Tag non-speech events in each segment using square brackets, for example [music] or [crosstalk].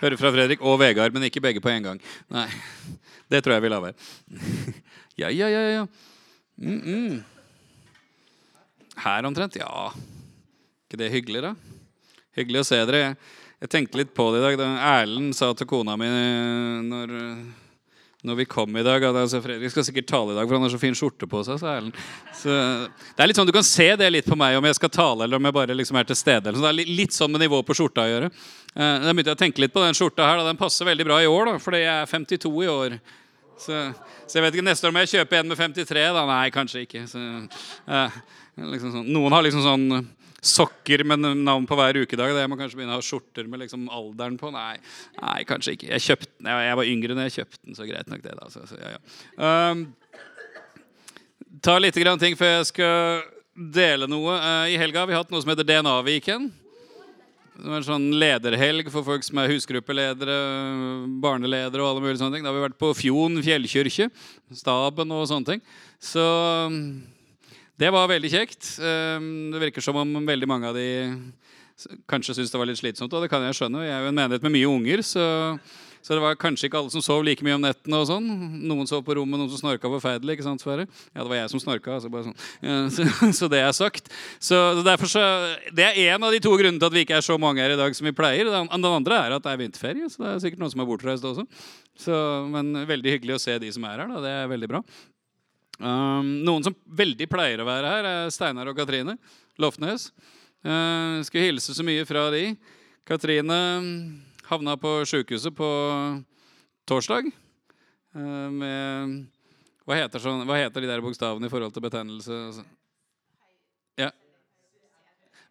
Hører fra Fredrik og Vegard, men ikke begge på en gang. Nei, det tror jeg vi lar være. [laughs] Ja, ja, ja, ja. Mm -mm. Her omtrent? Ja. ikke det hyggelig, da? Hyggelig å se dere. Jeg, tenkte litt på det i dag. Da Erlend sa til kona mi når, når vi kom i dag at altså, Fredrik skal sikkert tale i dag, for han har så fin skjorte på seg. Så. Så, det er litt sånn, Du kan se det litt på meg om jeg skal tale eller om jeg bare liksom er til stede. Eller sånn. Det er litt sånn med nivået på skjorta å gjøre. Eh, Da begynte jeg å tenke litt på den skjorta her. Da. Den passer veldig bra i år, da, fordi jeg er 52 i år. Så, så jeg vet ikke neste år må jeg kjøpe en med 53. da, Nei, kanskje ikke. Så, eh, liksom sånn. Noen har liksom sånn sokker med navn på hver ukedag. Jeg må kanskje begynne å ha skjorter med liksom alderen på. Nei, nei kanskje ikke. Jeg, kjøpte, jeg, var yngre når jeg kjøpte den, så greit nok det. da. Så, så, ja, ja. Um, ta litt grann ting før jeg skal dele noe. Uh, I helga har vi hatt noe som heter DNA-viken. Det var en sånn lederhelg for folk som er husgruppeledere, barneledere og alle mulige sånne ting. Da har vi vært på Fjon fjellkirke, staben og sånne ting. Så det var veldig kjekt. Um, Det virker som om veldig mange av de kanskje syntes det var litt slitsomt, og det kan jeg skjønne. Jeg er jo en menighet med mye unger, så, så det var kanskje ikke alle som sov like mye om nettene. og sånn. Noen sov på rommet, noen som snorka forferdelig. ikke sant, Sverre? Ja, det var jeg som snorka. Altså bare sånn. Så, [laughs] så det er sagt. Så derfor så, Det er én av de to grunnene til at vi ikke er så mange her i dag som vi pleier. Den, den andre er at det er vinterferie, så det er sikkert noen som er bortreist også. Så, men veldig hyggelig å se de som er her. da, Det er veldig bra. Um, noen som veldig pleier å være her, er Steinar og Katrine Lofnes. Uh, skal hilse så mye fra de. Katrine havna på sjukehuset på torsdag. Uh, med hva heter, sånn, hva heter de der bokstavene i forhold til betennelse?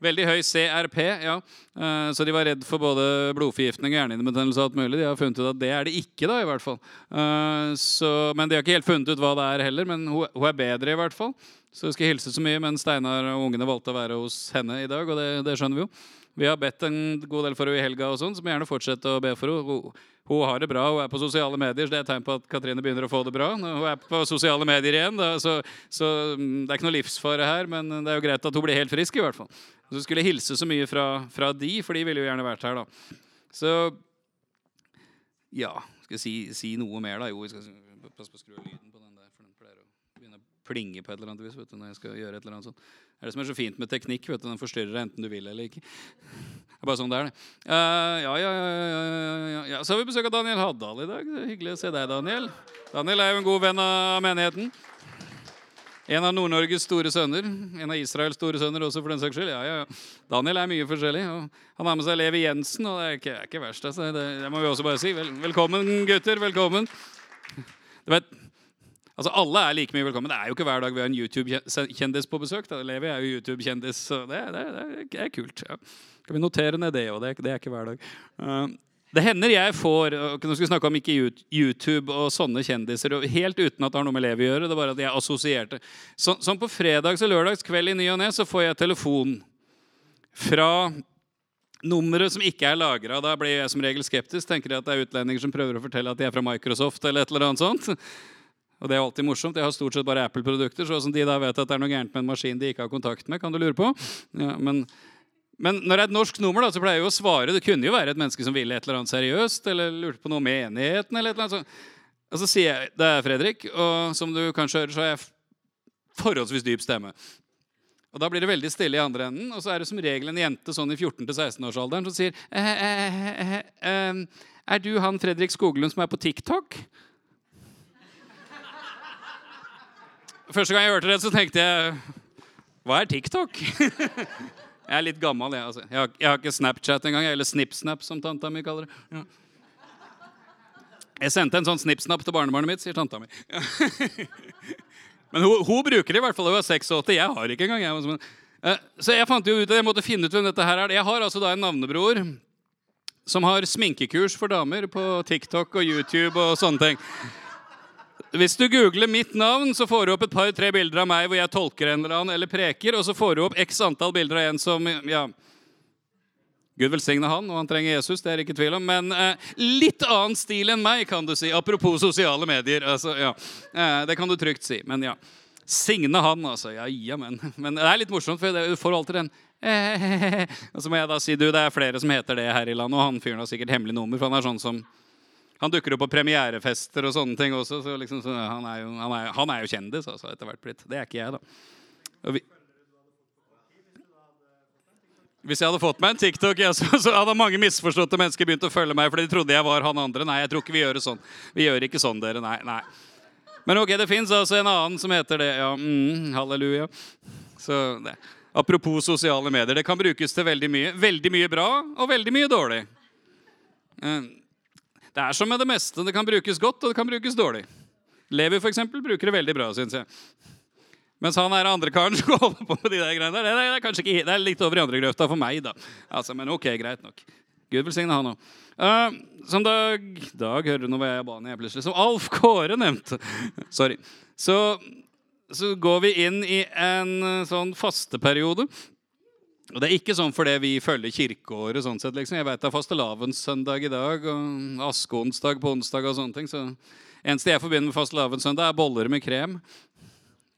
Veldig høy CRP, ja. Eh, Så de var redd for både blodforgiftning og hjernehinnebetennelse og alt mulig. De har funnet ut at det er det ikke, da, i hvert fall. Eh, Så, men de har ikke helt funnet ut hva det er heller. Men hun, er bedre, i hvert fall. Så jeg skal hilse så mye, men Steinar og ungene valgte å være hos henne i dag, og det, det skjønner vi jo. Vi har bedt en god del for henne i helga, og sånn, så må gjerne fortsette å be for henne. Hun, hun har det bra, hun er på sosiale medier, så det er et tegn på at Katrine begynner å få det bra. Hun er på sosiale medier igjen, da, så, så mm, det er ikke noe livsfare her, men det er jo greit at hun blir helt frisk, i hvert fall. Så skulle jeg hilse så mye fra, fra de, for de ville jo gjerne vært her, da. Så ja, skal jeg si, si noe mer, da? Jo, vi skal passe på å skru av lyden på den der, for den pleier å begynne å plinge på et eller annet vis vet du, når jeg skal gjøre et eller annet sånt. Det er det som er så fint med teknikk. vet du, Den forstyrrer deg enten du vil eller ikke. Det er bare sånn det er, det. Uh, ja, ja, ja, ja, ja. Så har vi besøk av Daniel Haddal i dag. Hyggelig å se deg, Daniel. Daniel er jo en god venn av menigheten. En av Nord-Norges store sønner. En av Israels store sønner også, for den saks skyld. Ja, ja. Daniel er mye forskjellig. Han har med seg Levi Jensen, og det er ikke, er ikke verst. Altså. Det, det må vi også bare si. Vel, velkommen, gutter. Velkommen. Du vet, altså Alle er like mye velkommen. Det er jo ikke hver dag vi har en YouTube-kjendis på besøk. Da. Levi er jo YouTube-kjendis, så det, det, det er kult. Ja. Skal vi notere ned det òg? Det er ikke hver dag. Uh, det hender jeg får Nå skal vi snakke om ikke YouTube og sånne kjendiser, helt uten at det har noe med Levi å gjøre. det er bare at jeg er assosierte. Så, sånn på fredags- og lørdagskveld i ny og ne så får jeg telefon fra nummeret som ikke er lagra. Da blir jeg som regel skeptisk. Tenker jeg at det er utlendinger som prøver å fortelle at de er fra Microsoft. eller et eller annet sånt. Og det er alltid morsomt. Jeg har stort sett bare Apple-produkter. Så som de da vet at det er noe gærent med en maskin de ikke har kontakt med, kan du lure på. Ja, men, men når det er et norsk nummer, da, så pleier jeg jo å svare. Det kunne jo være et menneske som ville et eller annet seriøst, eller lurte på noe om enigheten. eller et eller annet. sånt. og så sier jeg det er Fredrik, og som du kanskje hører, så har jeg forholdsvis dyp stemme. Og Da blir det veldig stille i andre enden, og så er det som regel en jente sånn i 14-16-årsalderen som sier eh, eh, eh, eh, Er du han Fredrik Skoglund som er på TikTok? Første gang jeg hørte det, så tenkte jeg Hva er TikTok? [laughs] jeg er litt gammel, jeg. Altså. Jeg, har, jeg har ikke Snapchat engang. Eller SnipSnap, som tanta mi kaller det. Ja. Jeg sendte en sånn SnipSnap til barnebarnet mitt, sier tanta mi. [laughs] Men hun, hun, bruker det i hvert fall. Hun er 86. Jeg har ikke engang. Jeg. Eh, så jeg fant jo ut jeg måtte finne ut hvem dette her er. Jeg har altså da en navnebror som har sminkekurs for damer på TikTok og YouTube og sånne ting. Hvis du googler mitt navn, så får du opp et par-tre bilder av meg hvor jeg tolker en eller annen eller preker, og så får du opp x antall bilder av en som ja, Gud velsigne han, og han trenger Jesus. det er ikke tvil om, Men eh, litt annen stil enn meg, kan du si. Apropos sosiale medier. Altså, ja. eh, det kan du trygt si. Men ja. Signe han, altså. Ja, jamen. men det er litt morsomt, for du får alltid den eh, Og så må jeg da si du, det er flere som heter det her i landet, og han fyren har sikkert hemmelig nummer, for han er sånn som han dukker opp på premierefester og sånne ting også. Så liksom, så han, er jo, han, er, han, er jo, kjendis altså, etter hvert blitt. Det er ikke jeg, da. Vi, hvis jeg hadde fått meg en TikTok, ja, så, så, hadde mange misforståtte mennesker begynt å følge meg fordi de trodde jeg var han andre. Nei, jeg tror ikke vi gjør det sånn. Vi gjør ikke sånn, dere. Nei, nei. Men ok, det fins altså en annen som heter det. Ja, mm, halleluja. Så det. Apropos sosiale medier. Det kan brukes til veldig mye. Veldig mye bra og veldig mye dårlig. Uh, det er som med det meste. Det kan brukes godt, og det kan brukes dårlig. Levi for eksempel, bruker det veldig bra, syns jeg. Mens han er andre karen som [laughs] holder på med de der greiene der. Det er, kanskje ikke, det er litt over i andre grøfta for meg, da. Altså, men ok, greit nok. Gud velsigne han òg. Uh, eh, som Dag Dag hører du nå hva jeg ba ned plutselig. Som Alf Kåre nevnte. [laughs] Sorry. Så, så går vi inn i en eh, sånn fasteperiode og Det er ikke sånn fordi vi følger kirkeåret. sånn sett, liksom. Jeg vet det er fastelavnssøndag i dag og askeonsdag på onsdag. og sånne ting, så Eneste jeg forbinder med fastelavnssøndag, er boller med krem.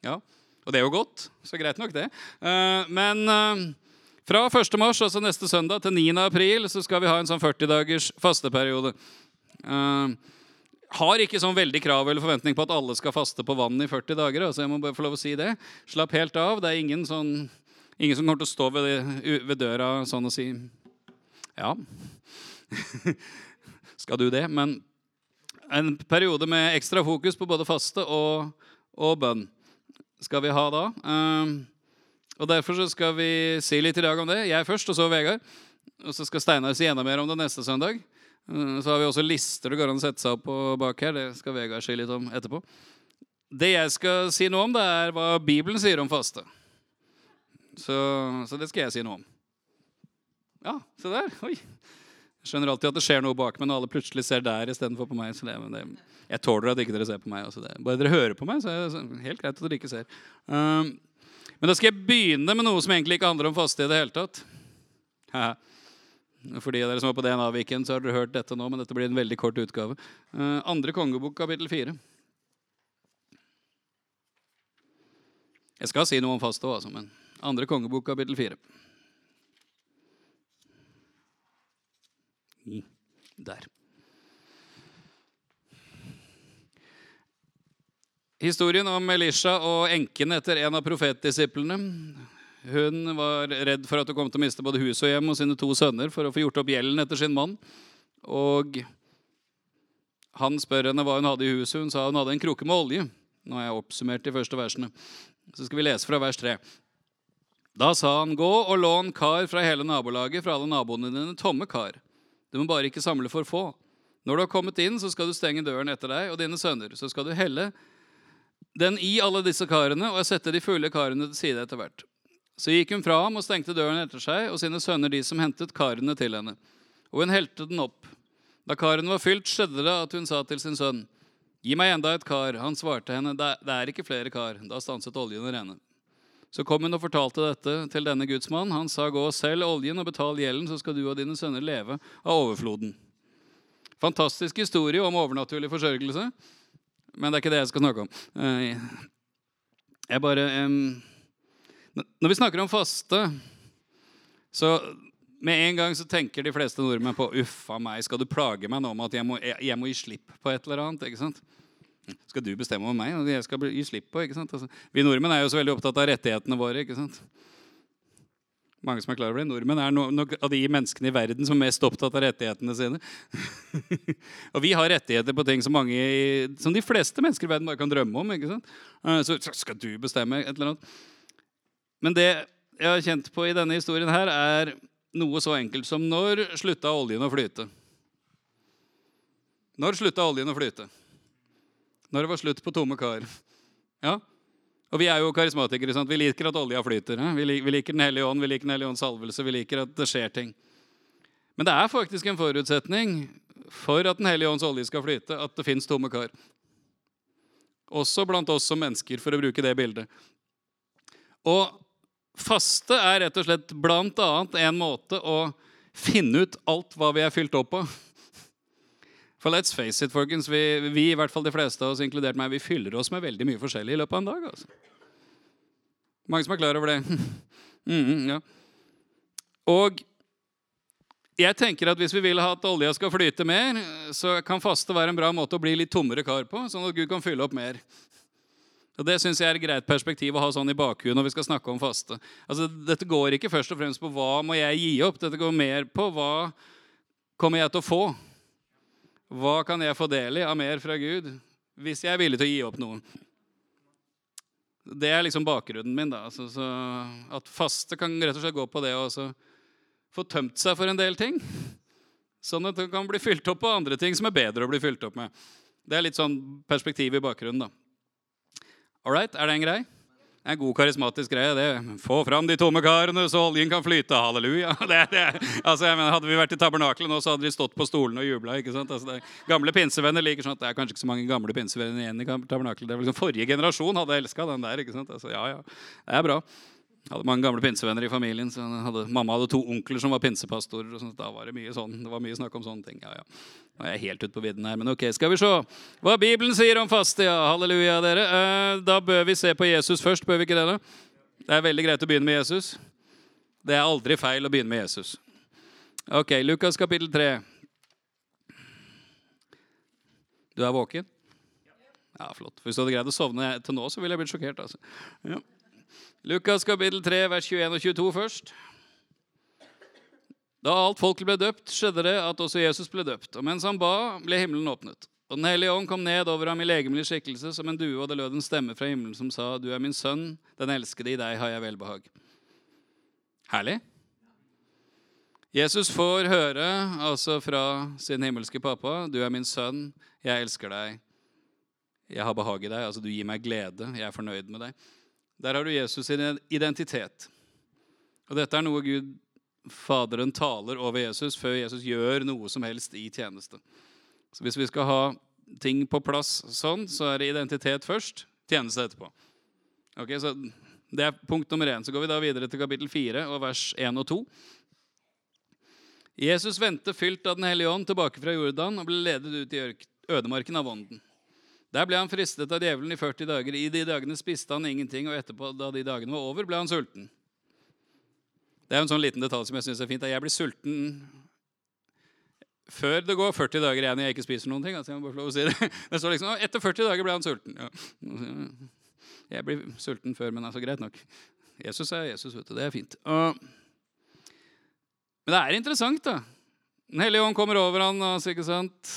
Ja, Og det er jo godt, så greit nok, det. Uh, men uh, fra 1. mars, altså neste søndag, til 9. april så skal vi ha en sånn 40 dagers fasteperiode. Uh, har ikke sånn veldig krav eller forventning på at alle skal faste på vann i 40 dager. altså jeg må bare få lov å si det. Slapp helt av. Det er ingen sånn Ingen som kommer til å stå ved, ved døra sånn og si Ja, [laughs] skal du det? Men en periode med ekstra fokus på både faste og, og bønn skal vi ha da. Um, og Derfor skal vi si litt i dag om det. Jeg først, og så Vegard. Og så skal Steinar si enda mer om det neste søndag. Uh, så har vi også lister det går an å sette seg opp på bak her. Det skal Vegard si litt om etterpå. Det jeg skal si noe om, det er hva Bibelen sier om faste. Så, så, det skal jeg si noe om. Ja, se der. Oi. Jeg skjønner alltid at det skjer noe bak meg når alle plutselig ser der istedenfor på meg. Så det, det, jeg tåler at ikke dere ser på meg. Det, bare dere hører på meg, så er det helt greit at dere ikke ser. Um, men da skal jeg begynne med noe som egentlig ikke handler om faste i det hele tatt. For de av dere som var på DNA-viken, så har dere hørt dette nå, men dette blir en veldig kort utgave. Uh, andre kongebok, kapittel fire. Jeg skal si noe om faste òg, altså, men andre kongebok, kapittel 4. Der. Historien om Elisha og enken etter en av profetdisiplene. Hun var redd for at hun kom til å miste både hus og hjem og sine to sønner for å få gjort opp gjelden etter sin mann. Og han spør henne hva hun hadde i huset. Hun sa hun hadde en krukke med olje. Nå har jeg oppsummert de første versene. Så skal vi lese fra vers 3. Da sa han, gå og lån kar fra hele nabolaget, fra alle naboene dine, tomme kar. Du må bare ikke samle for få. Når du har kommet inn, så skal du stenge døren etter deg og dine sønner. Så skal du helle den i alle disse karene og sette de fulle karene til side etter hvert. Så gikk hun fra ham og stengte døren etter seg og sine sønner de som hentet karene til henne. Og hun helte den opp. Da karen var fylt, skjedde det at hun sa til sin sønn, Gi meg enda et kar. Han svarte henne, det er ikke flere kar. Da stanset oljen å renne. Så kom hun og fortalte dette til denne gudsmannen. Han sa, gå og selg oljen og betal gjelden, så skal du og dine sønner leve av overfloden. Fantastisk historie om overnaturlig forsørgelse. Men det er ikke det jeg skal snakke om. Eh, jeg bare Når vi snakker om faste, så med en gang så tenker de fleste nordmenn på uff a meg, skal du plage meg nå med at jeg må, jeg må gi slipp på et eller annet? ikke sant? Skal du bestemme over meg? Jeg skal gi slipp på, ikke sant? Altså, vi nordmenn er jo så veldig opptatt av rettighetene våre. ikke sant? Mange som er klar over det. Nordmenn er noen av de menneskene i verden som er mest opptatt av rettighetene sine. [laughs] og vi har rettigheter på ting som, mange, som de fleste mennesker i verden bare kan drømme om. ikke sant? Eh, Så skal du bestemme et eller annet. Men det jeg har kjent på i denne historien her, er noe så enkelt som når slutta oljen å flyte? Når slutta oljen å flyte? Når det var slutt på tomme kar. Ja, og vi er jo karismatikere. sant? Vi liker at olja flyter. eh? Vi lik- vi liker Den hellige ånd, vi liker Den hellige ånds salvelse, vi liker at det skjer ting. Men det er faktisk en forutsetning for at Den hellige ånds olje skal flyte, at det fins tomme kar. Også blant oss som mennesker, for å bruke det bildet. Og faste er rett og slett blant annet en måte å finne ut alt hva vi er fylt opp på. For let's face it, folkens, vi, vi i hvert fall de fleste av oss, inkludert meg, vi fyller oss med veldig mye forskjellig i løpet av en dag. altså. Mange som er klar over det. [laughs] Mhm, ja. Og jeg tenker at hvis vi vil ha at olja skal flyte mer, så kan faste være en bra måte å bli litt tommere kar på, sånn at Gud kan fylle opp mer. Og Det synes jeg er et greit perspektiv å ha sånn i bakhuet når vi skal snakke om faste. Altså, Dette går ikke først og fremst på hva må jeg gi opp, dette går mer på hva kommer jeg til å få. Hva kan jeg få del i av mer fra Gud hvis jeg er villig til å gi opp noe? Det er liksom bakgrunnen min. da. Så, så at faste kan rett og slett gå på det å få tømt seg for en del ting. Sånn at det kan bli fylt opp på andre ting som er bedre å bli fylt opp med. Det er litt sånn perspektiv i bakgrunnen. da. All right, er en grei? Det er en god karismatisk greie. det. Få fram de tomme karene, så oljen kan flyte. Halleluja. [laughs] Det, det. Altså, jeg mener, hadde vi vært i tabernakelet nå, så hadde de stått på stolene og jubla. Altså, gamle pinsevenner liker sånn at det er kanskje ikke så mange gamle pinsevenner igjen i tabernakelet. Det vel liksom Forrige generasjon hadde elska den der. ikke sant? Altså, ja, ja, Det er bra. Jeg hadde mange gamle pinsevenner i familien. så hadde, Mamma hadde to onkler som var pinsepastorer. og sånt. Da var det mye sånn. Det var mye snakk om sånne ting. ja, ja. Nå er jeg helt ute på vidden her, men ok, skal vi se hva Bibelen sier om faste. Ja, halleluja, dere. Eh, da bør vi se på Jesus først, bør vi ikke det? da? Det er veldig greit å begynne med Jesus. Det er aldri feil å begynne med Jesus. Ok, Lukas kapittel 3. Du er våken? Ja, flott. Hvis du hadde greid å sovne til nå, så ville jeg blitt sjokkert. altså. Ja. Lukas kapittel 3, vers 21 og 22 først. Da alt folket ble døpt, skjedde det at også Jesus ble døpt. Og mens han ba, ble himmelen åpnet. Og Den hellige ånd kom ned over ham i legemlig skikkelse som en due, og det lød en stemme fra himmelen som sa, Du er min sønn, den elskede, i deg har jeg velbehag. Herlig. Jesus får høre altså fra sin himmelske pappa, Du er min sønn, jeg elsker deg. Jeg har behag i deg. Altså, du gir meg glede. Jeg er fornøyd med deg. Der har du Jesus sin identitet. Og dette er noe Gud Faderen taler over Jesus før Jesus gjør noe som helst i tjeneste. Så hvis vi skal ha ting på plass sånn, så er det identitet først, tjeneste etterpå. Ok, så Det er punkt nummer én. Så går vi da videre til kapittel 4 og vers 1 og 2. Jesus vendte fylt av Den hellige ånd tilbake fra Jordan og ble ledet ut i ødemarken av ånden. Der ble han fristet av djevelen i 40 dager. I de dagene spiste han ingenting, og etterpå, da de dagene var over, ble han sulten. Det er en sånn liten detalj som jeg synes er fint. Jeg blir sulten før det går 40 dager igjen jeg ikke spiser noen ting. Altså jeg må bare få si det. [laughs] det står liksom, Etter 40 dager ble han sulten. Ja. Jeg blir sulten før, men altså greit nok. Jesus er Jesus, vet du. Det er fint. Og, men det er interessant, da. Den hellige ånd kommer over han, altså, ikke sant?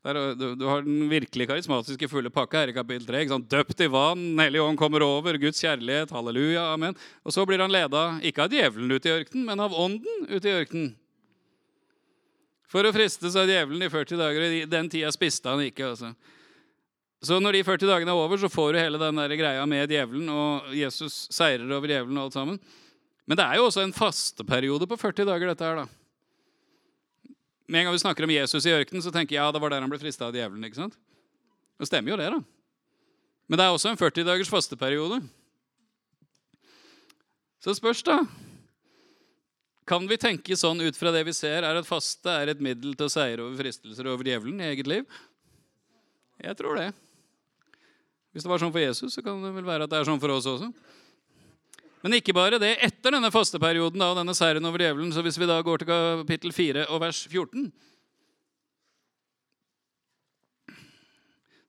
Der, du, du, har den virkelig karismatiske fulle pakka her i kapittel 3. Ikke sant? Døpt i vann, Den ånd kommer over, Guds kjærlighet, halleluja, amen. Og så blir han leda, ikke av djevelen ute i ørkenen, men av ånden ute i ørkenen. For å fristes av djevelen i 40 dager, og i den tida spiste han ikke. altså. Så når de 40 dagene er over, så får du hele den der greia med djevelen, og Jesus seirer over djevelen og alt sammen. Men det er jo også en fasteperiode på 40 dager, dette her, da. Med en gang vi snakker om Jesus i ørkenen, så tenker jeg ja, det var der han ble frista av djevelen. ikke sant? Det stemmer jo det, da. Men det er også en 40 dagers fasteperiode. Så spørs, da. Kan vi tenke sånn ut fra det vi ser, er at faste er et middel til å seire over fristelser over djevelen i eget liv? Jeg tror det. Hvis det var sånn for Jesus, så kan det vel være at det er sånn for oss også. Men ikke bare det. Etter denne fasteperioden og denne seieren over djevelen, så hvis vi da går til kapittel 4 og vers 14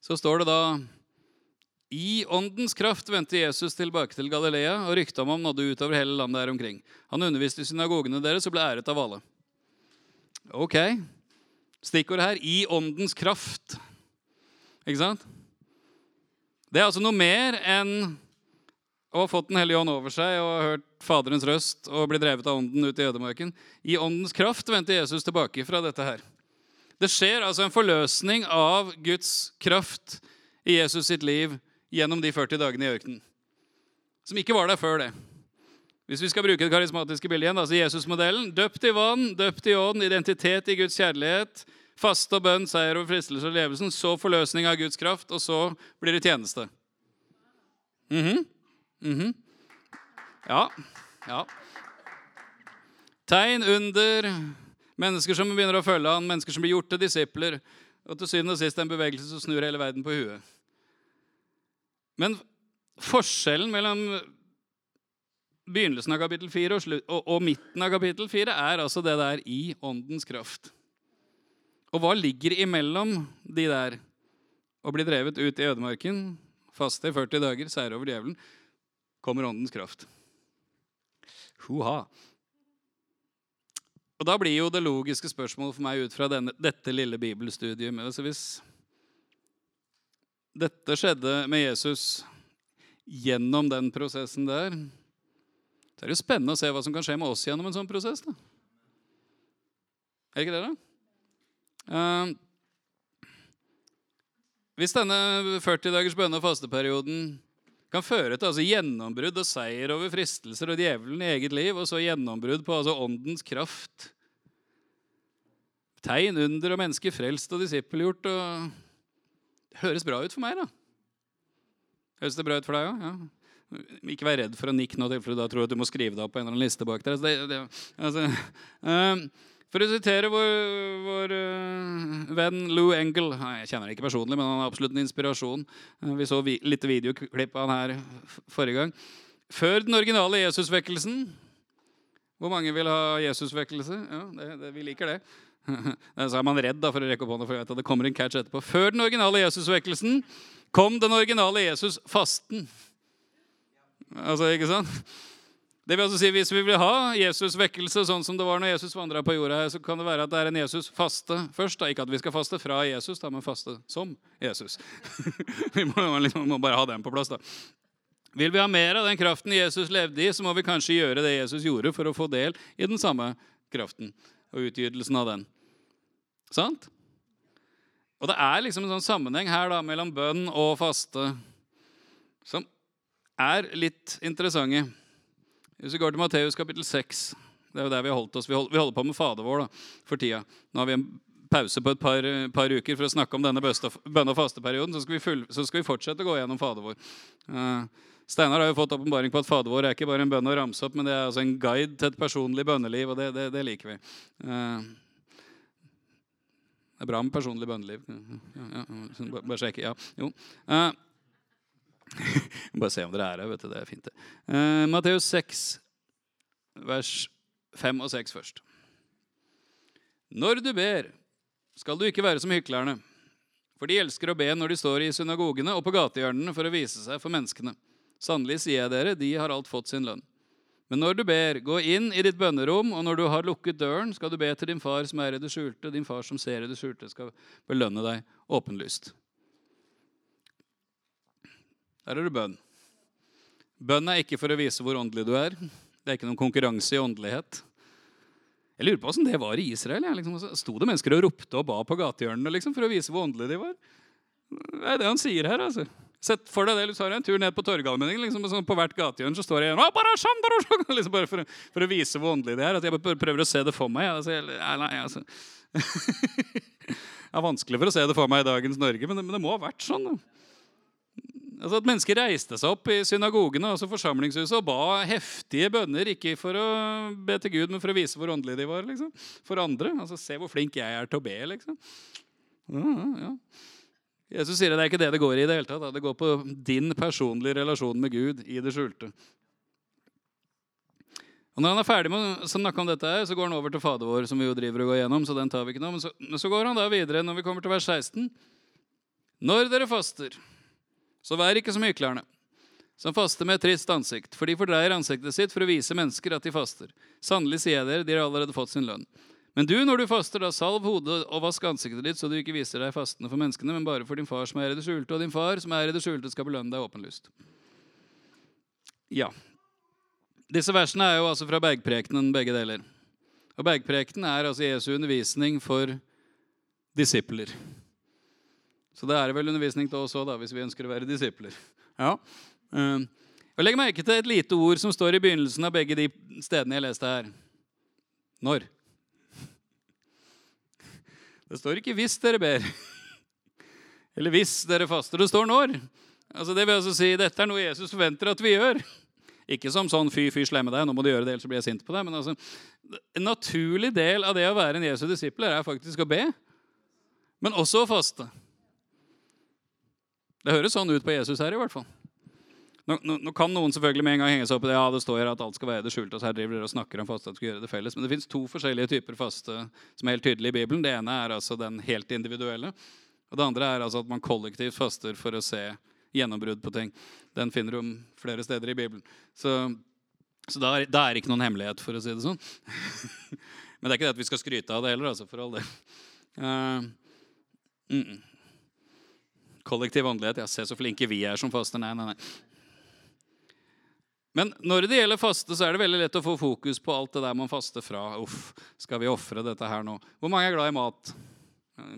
så står det da i åndens kraft vendte Jesus tilbake til Galilea, og ryktet om ham nådde utover hele landet her omkring. Han underviste i synagogene deres og ble æret av alle. Ok. Stikkordet her i åndens kraft. Ikke sant? Det er altså noe mer enn ha fått Den hellige ånd over seg og hørt Faderens røst og blitt drevet av ånden ut i ødemarken. I åndens kraft vendte Jesus tilbake fra dette her. Det skjer altså en forløsning av Guds kraft i Jesus sitt liv gjennom de 40 dagene i ørkenen. Som ikke var der før det. Hvis vi skal bruke det karismatiske bildet igjen, altså Jesus-modellen. Døpt i vann, døpt i ånd, identitet i Guds kjærlighet. Faste og bønn, seier over fristelse og levelsen. Så forløsning av Guds kraft, og så blir det tjeneste. Mm -hmm. Mm -hmm. Ja. Ja. Tegn under mennesker som begynner å følge han, mennesker som blir gjort til disipler. Og til syvende og sist en bevegelse som snur hele verden på huet. Men forskjellen mellom begynnelsen av kapittel 4 og, og, og, midten av kapittel 4 er altså det der i åndens kraft. Og hva ligger imellom de der å bli drevet ut i ødemarken, faste i 40 dager, seire over djevelen, kommer åndens kraft. Hoha. Og Da blir jo det logiske spørsmålet for meg ut fra denne, dette lille bibelstudiet altså Hvis dette skjedde med Jesus gjennom den prosessen der, så er det jo spennende å se hva som kan skje med oss gjennom en sånn prosess. da. Er det ikke det, da? Uh, hvis denne 40 dagers bønne- og fasteperioden kan føre til altså, gjennombrudd og seier over fristelser og djevelen i eget liv, og så gjennombrudd på altså, åndens kraft Tegn, under og mennesker frelst og disippelgjort og det høres bra ut for meg, da. Høres det bra ut for deg òg? Ja. Ikke vær redd for å nikke nå, for da tror jeg at du må skrive deg opp på en eller annen liste bak der. Altså, det, det, altså, [laughs] um, for å sitere vår, vår uh, venn Lou Engel Jeg kjenner ham ikke personlig, men han er absolutt en inspirasjon. Uh, vi så vi, litt videoklipp av han her forrige gang. Før den originale Jesusvekkelsen Hvor mange vil ha Jesusvekkelse? Ja, det, det, vi liker det. [laughs] Så er man redd da, for å rekke opp hånda, for jeg vet at det kommer en catch etterpå. Før den originale Jesusvekkelsen kom den originale Jesus fasten. Altså, ikke sant? Det vil altså si, Hvis vi vil ha Jesus vekkelse sånn som det var når Jesus vandra på jorda, her, så kan det være at det er en Jesus faste først. da. Ikke at vi skal faste fra Jesus, da, men faste som Jesus. [laughs] vi må, liksom, må, bare ha den på plass. da. Vil vi ha mer av den kraften Jesus levde i, så må vi kanskje gjøre det Jesus gjorde, for å få del i den samme kraften og utgytelsen av den. Sant? Og det er liksom en sånn sammenheng her da, mellom bønn og faste som er litt interessante. Hvis vi går til Matteus kapittel 6 Det er jo der vi har holdt oss. Vi holder, vi holder på med Fader vår da, for tida. Nå har vi en pause på et par, par uker for å snakke om denne bønne- og fasteperioden. Så skal, full, så skal vi fortsette å gå gjennom Fader vår. Uh, Steinar har jo fått åpenbaring på at Fader vår er ikke bare en bønn å ramse opp, men det er altså en guide til et personlig bønneliv, og det, det, det liker vi. Uh, det er bra med personlig bønneliv. Ja, ja, bare, bare sjekke. Ja. Jo. Uh, [laughs] bare se om dere er her. vet du, Det er fint, det. Uh, Matteus 6, vers 5 og 6 først. Når du ber, skal du ikke være som hyklerne. For de elsker å be når de står i synagogene og på gatehjørnene for å vise seg for menneskene. Sannelig sier jeg dere, de har alt fått sin lønn. Men når du ber, gå inn i ditt bønnerom, og når du har lukket døren, skal du be til din far som er i det skjulte. Din far som ser i det skjulte, skal belønne deg åpenlyst. Der er det bønn. Bønn er ikke for å vise hvor åndelig du er. Det er ikke noen konkurranse i åndelighet. Jeg lurer på åssen det var i Israel. Ja. liksom, Sto det mennesker og ropte og ba på gatehjørnene liksom, for å vise hvor åndelige de var? Det er det han sier her. altså. Sett for deg det, du tar en tur ned på Torgallmenningen. Liksom, sånn på hvert gatehjørne så står det en [laughs] liksom bare for, for, å vise hvor åndelig de er. At jeg bare prøver å se det for meg. Altså, jeg, nei, altså. [laughs] det er vanskelig for å se det for meg i dagens Norge, men det, men det må ha vært sånn. Altså At mennesker reiste seg opp i synagogene altså forsamlingshuset, og ba heftige bønner. Ikke for å be til Gud, men for å vise hvor åndelige de var. liksom. For andre. altså Se hvor flink jeg er til å be. liksom. Ja, ja. Jesus sier at det er ikke det det går i. Det hele tatt. Det går på din personlige relasjon med Gud i det skjulte. Og Når han er ferdig med å snakke om dette, her, så går han over til Fader vår. som vi jo driver og går gjennom, så den tar vi ikke nå. Men så, men så går han da videre når vi kommer til vers 16. Når dere faster, så vær ikke som hyklerne, som faster med et trist ansikt, for de fordreier ansiktet sitt for å vise mennesker at de faster. Sannelig sier jeg dere, de har allerede fått sin lønn. Men du, når du faster, da salv hodet og vask ansiktet ditt, så du ikke viser deg fastende for menneskene, men bare for din far som er i det skjulte, og din far som er i det skjulte, skal belønne deg åpenlyst. Ja. Disse versene er jo altså fra bergprekenen, begge deler. Og bergprekenen er altså Jesu undervisning for disipler. Så det er vel undervisning til oss òg, hvis vi ønsker å være disipler. Ja. Jeg og Legg merke til et lite ord som står i begynnelsen av begge de stedene jeg leste her. Når. Det står ikke 'hvis dere ber'. [laughs] Eller 'hvis dere faster'. Det står 'når'. Altså det vil altså si Dette er noe Jesus forventer at vi gjør. Ikke som sånn 'fy, fy, slemme deg', nå må du gjøre det, ellers blir jeg sint på deg. Men altså, en naturlig del av det å være en Jesu disipler er faktisk å be, men også å faste. Det høres sånn ut på Jesus her, i hvert fall. Nå, nå, nå, kan noen selvfølgelig med en gang henge seg opp i det. Ja, det står at alt skal være det skjulte, og så her driver dere og snakker om faste at skal gjøre det felles. Men det fins to forskjellige typer faste som er helt tydelige i Bibelen. Det ene er altså den helt individuelle. Og det andre er altså at man kollektivt faster for å se gjennombrudd på ting. Den finner du flere steder i Bibelen. Så, så da er det ikke noen hemmelighet, for å si det sånn. [laughs] Men det er ikke det at vi skal skryte av det heller, altså, for all del. Uh, mm. Kollektiv åndelighet. Ja, se så flinke vi er som faster. Nei, nei, nei. Men når det gjelder faste, så er det veldig lett å få fokus på alt det der man faster fra. Uff, skal vi ofre dette her nå? Hvor mange er glad i mat?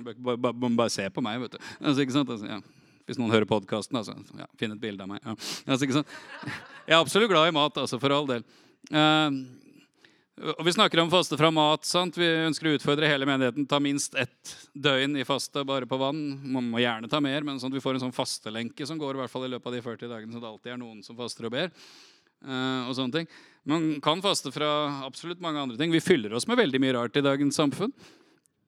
Bare, bare, bare se på meg, vet du. Altså, ikke sant? Altså, ja. Hvis noen hører podkasten, altså, ja, finn et bilde av meg. Ja. Altså? Jeg er absolutt glad i mat, altså, for all del. Uh, og Vi snakker om faste fra mat. sant? Vi ønsker å utfordre hele menigheten. Ta minst ett døgn i faste bare på vann. Man må gjerne ta mer, men sånn at vi får en sånn fastelenke som går i hvert fall i løpet av de 40 dagene, så det alltid er noen som faster og ber. Uh, og sånne ting. Man kan faste fra absolutt mange andre ting. Vi fyller oss med veldig mye rart i dagens samfunn.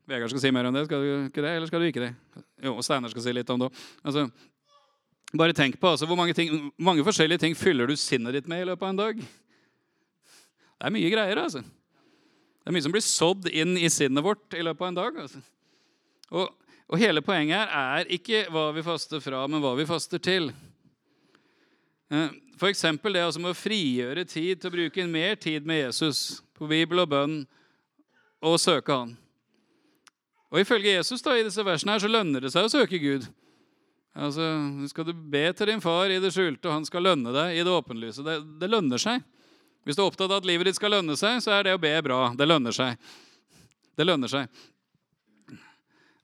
Vegard skal si mer om det. Skal du ikke det, eller skal du ikke det? Jo, Steinar skal si litt om det òg. Altså, bare tenk på altså, hvor mange, ting, mange, forskjellige ting fyller du sinnet ditt med i løpet av en dag. Det er mye greier, altså. Det er mye som blir sådd inn i sinnet vårt i løpet av en dag. altså. Og, og hele poenget her er ikke hva vi faster fra, men hva vi faster til. Eh, F.eks. det altså med å frigjøre tid til å bruke mer tid med Jesus på Bibel og bønn og søke Han. Og Ifølge Jesus da, i disse versene her, så lønner det seg å søke Gud. Altså, Skal du be til din far i det skjulte, og han skal lønne deg i det åpenlyse. Det, det lønner seg. Hvis du er opptatt av at livet ditt skal lønne seg, så er det å be bra. Det lønner seg. Det lønner seg.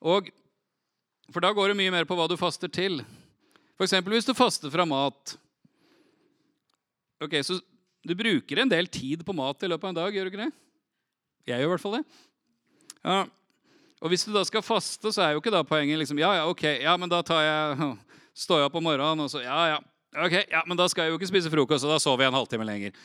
Og, For da går det mye mer på hva du faster til. F.eks. hvis du faster fra mat. Ok, Så du bruker en del tid på mat i løpet av en dag, gjør du ikke det? Jeg gjør i hvert fall det. Ja. Og hvis du da skal faste, så er jo ikke da poenget liksom Ja, ja, ok, ja, men da tar jeg, står jeg opp om morgenen og så Ja, ja, ok, ja, men da skal jeg jo ikke spise frokost, og da sover jeg en halvtime lenger.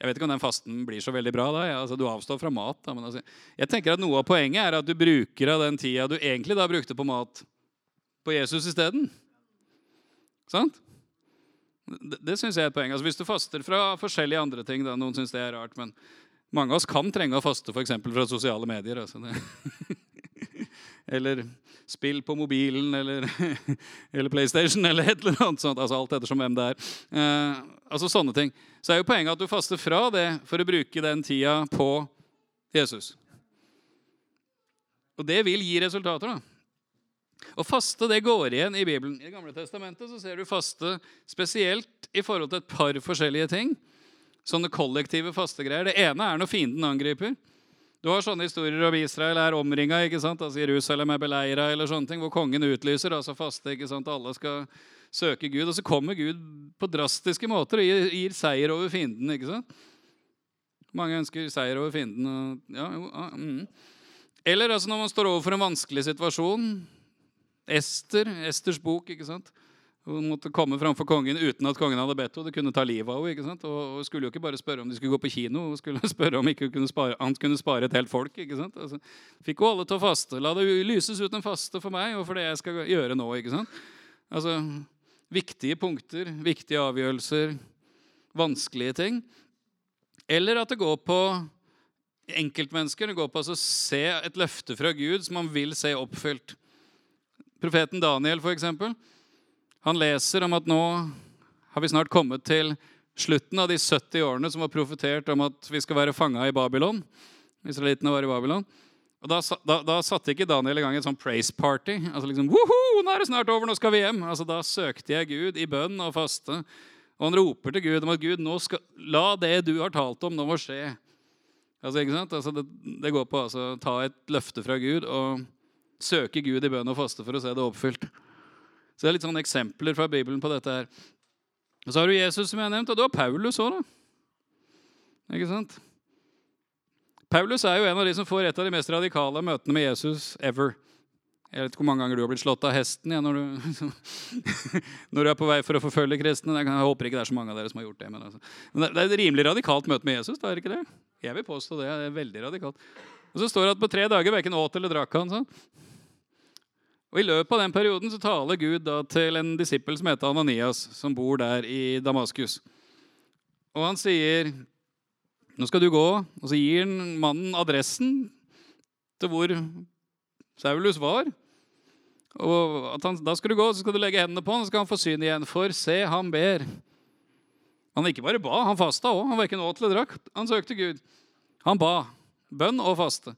Jeg vet ikke om den fasten blir så veldig bra. da, altså Du avstår fra mat. da, altså, Jeg tenker at Noe av poenget er at du bruker av den tida du egentlig da brukte på mat, på Jesus isteden. Sant? Det, det syns jeg er et poeng. Altså, hvis du faster fra forskjellige andre ting da, Noen syns det er rart, men mange av oss kan trenge å faste f.eks. fra sosiale medier. Altså [laughs] eller spill på mobilen eller, [laughs] eller, PlayStation eller et eller annet sånt. altså Alt ettersom hvem det er. Eh, altså sånne ting. Så er jo poenget at du faster fra det for å bruke den tida på Jesus. Og det vil gi resultater. da. Og faste det går igjen i Bibelen. I Det gamle testamentet så ser du faste spesielt i forhold til et par forskjellige ting. Sånne kollektive fastegreier. Det ene er når fienden angriper. Du har sånne historier om Israel er omringa. Altså Jerusalem er beleira, eller sånne ting, hvor kongen utlyser altså faste. ikke sant? Alle skal søke Gud. Og så kommer Gud på drastiske måter og gir, gir seier over fienden. ikke sant? Mange ønsker seier over fienden. Og, ja, jo, ah, mm. Eller altså når man står overfor en vanskelig situasjon. Ester, Esters bok. ikke sant? Hun måtte komme framfor kongen uten at kongen hadde bedt henne. Det kunne ta livet av henne. Og hun skulle jo ikke bare spørre om de skulle gå på kino, hun skulle [laughs] spørre om ikke kunne spare, han kunne spare et helt folk. ikke sant? Altså, fikk hun alle til å faste. La det lyses ut en faste for meg og for det jeg skal gjøre nå. ikke sant? Altså, Viktige punkter, viktige avgjørelser, vanskelige ting. Eller at det går på enkeltmennesker. Det går på å se et løfte fra Gud som man vil se oppfylt Profeten Daniel, for eksempel. Han leser om at nå har vi snart kommet til slutten av de 70 årene som var profetert om at vi skal være fanga i Babylon. Israelittene var i Babylon. Og da, da, da, satte ikke Daniel i gang et sånn praise party. Altså liksom, Woho, nå er det snart over, nå skal vi hjem. Altså Da søkte jeg Gud i bønn og faste. Og han roper til Gud om at Gud, nå skal, la det du har talt om, nå må skje. Altså, ikke sant? Altså, det, det går på å altså, ta et løfte fra Gud og søke Gud i bønn og faste for å se det oppfylt. Så det er litt sånne eksempler fra Bibelen på dette her. Og så har du Jesus, som jeg har nevnt, og du har Paulus òg, da. Ikke sant? Paulus er jo en av de som får et av de mest radikale møtene med Jesus ever. Jeg vet ikke hvor mange ganger du har blitt slått av hesten ja, når, du, [laughs] når, du, er på vei for å forfølge kristne. Jeg håper ikke det er så mange av dere som har gjort det. Men, altså. men det er et rimelig radikalt møte med Jesus. da, er det ikke det? Jeg vil påstå det. Det er veldig radikalt. Og så står det at på tre dager verken åt eller drakk han. sånn. Og I løpet av den perioden så taler Gud da til en disippel som heter Ananias, som bor der i Damaskus. Og han sier, 'Nå skal du gå.' Og så gir mannen adressen til hvor Saulus var. Og han, Da skal du gå, så skal du legge hendene på han, så skal han få syn igjen. For se, han ber. Han ikke bare ba, han fasta òg. Han var ikke verken åt eller drakk. Han søkte Gud. Han ba. Bønn og faste.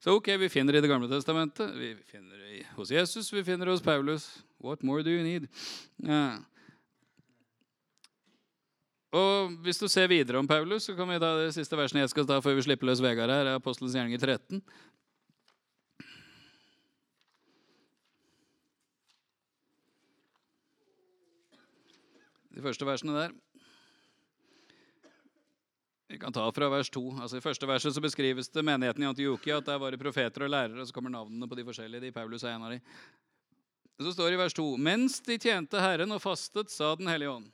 Så ok, vi finner det i Det gamle testamentet, vi finner det hos Jesus, vi finner det hos Paulus. What more do you need? Ja. Og Hvis du ser videre om Paulus, så kan vi ta det siste versen jeg skal ta før vi slipper løs Vegard her. er Apostelens gjerninger 13. De første versene der. Vi kan ta fra vers 2. Altså, I første verset så beskrives det menigheten i Antiokia, at der var det profeter og lærere, og så kommer navnene på de forskjellige. De Paulus er en av de. Så står det i vers 2.: Mens de tjente Herren og fastet, sa Den hellige ånd.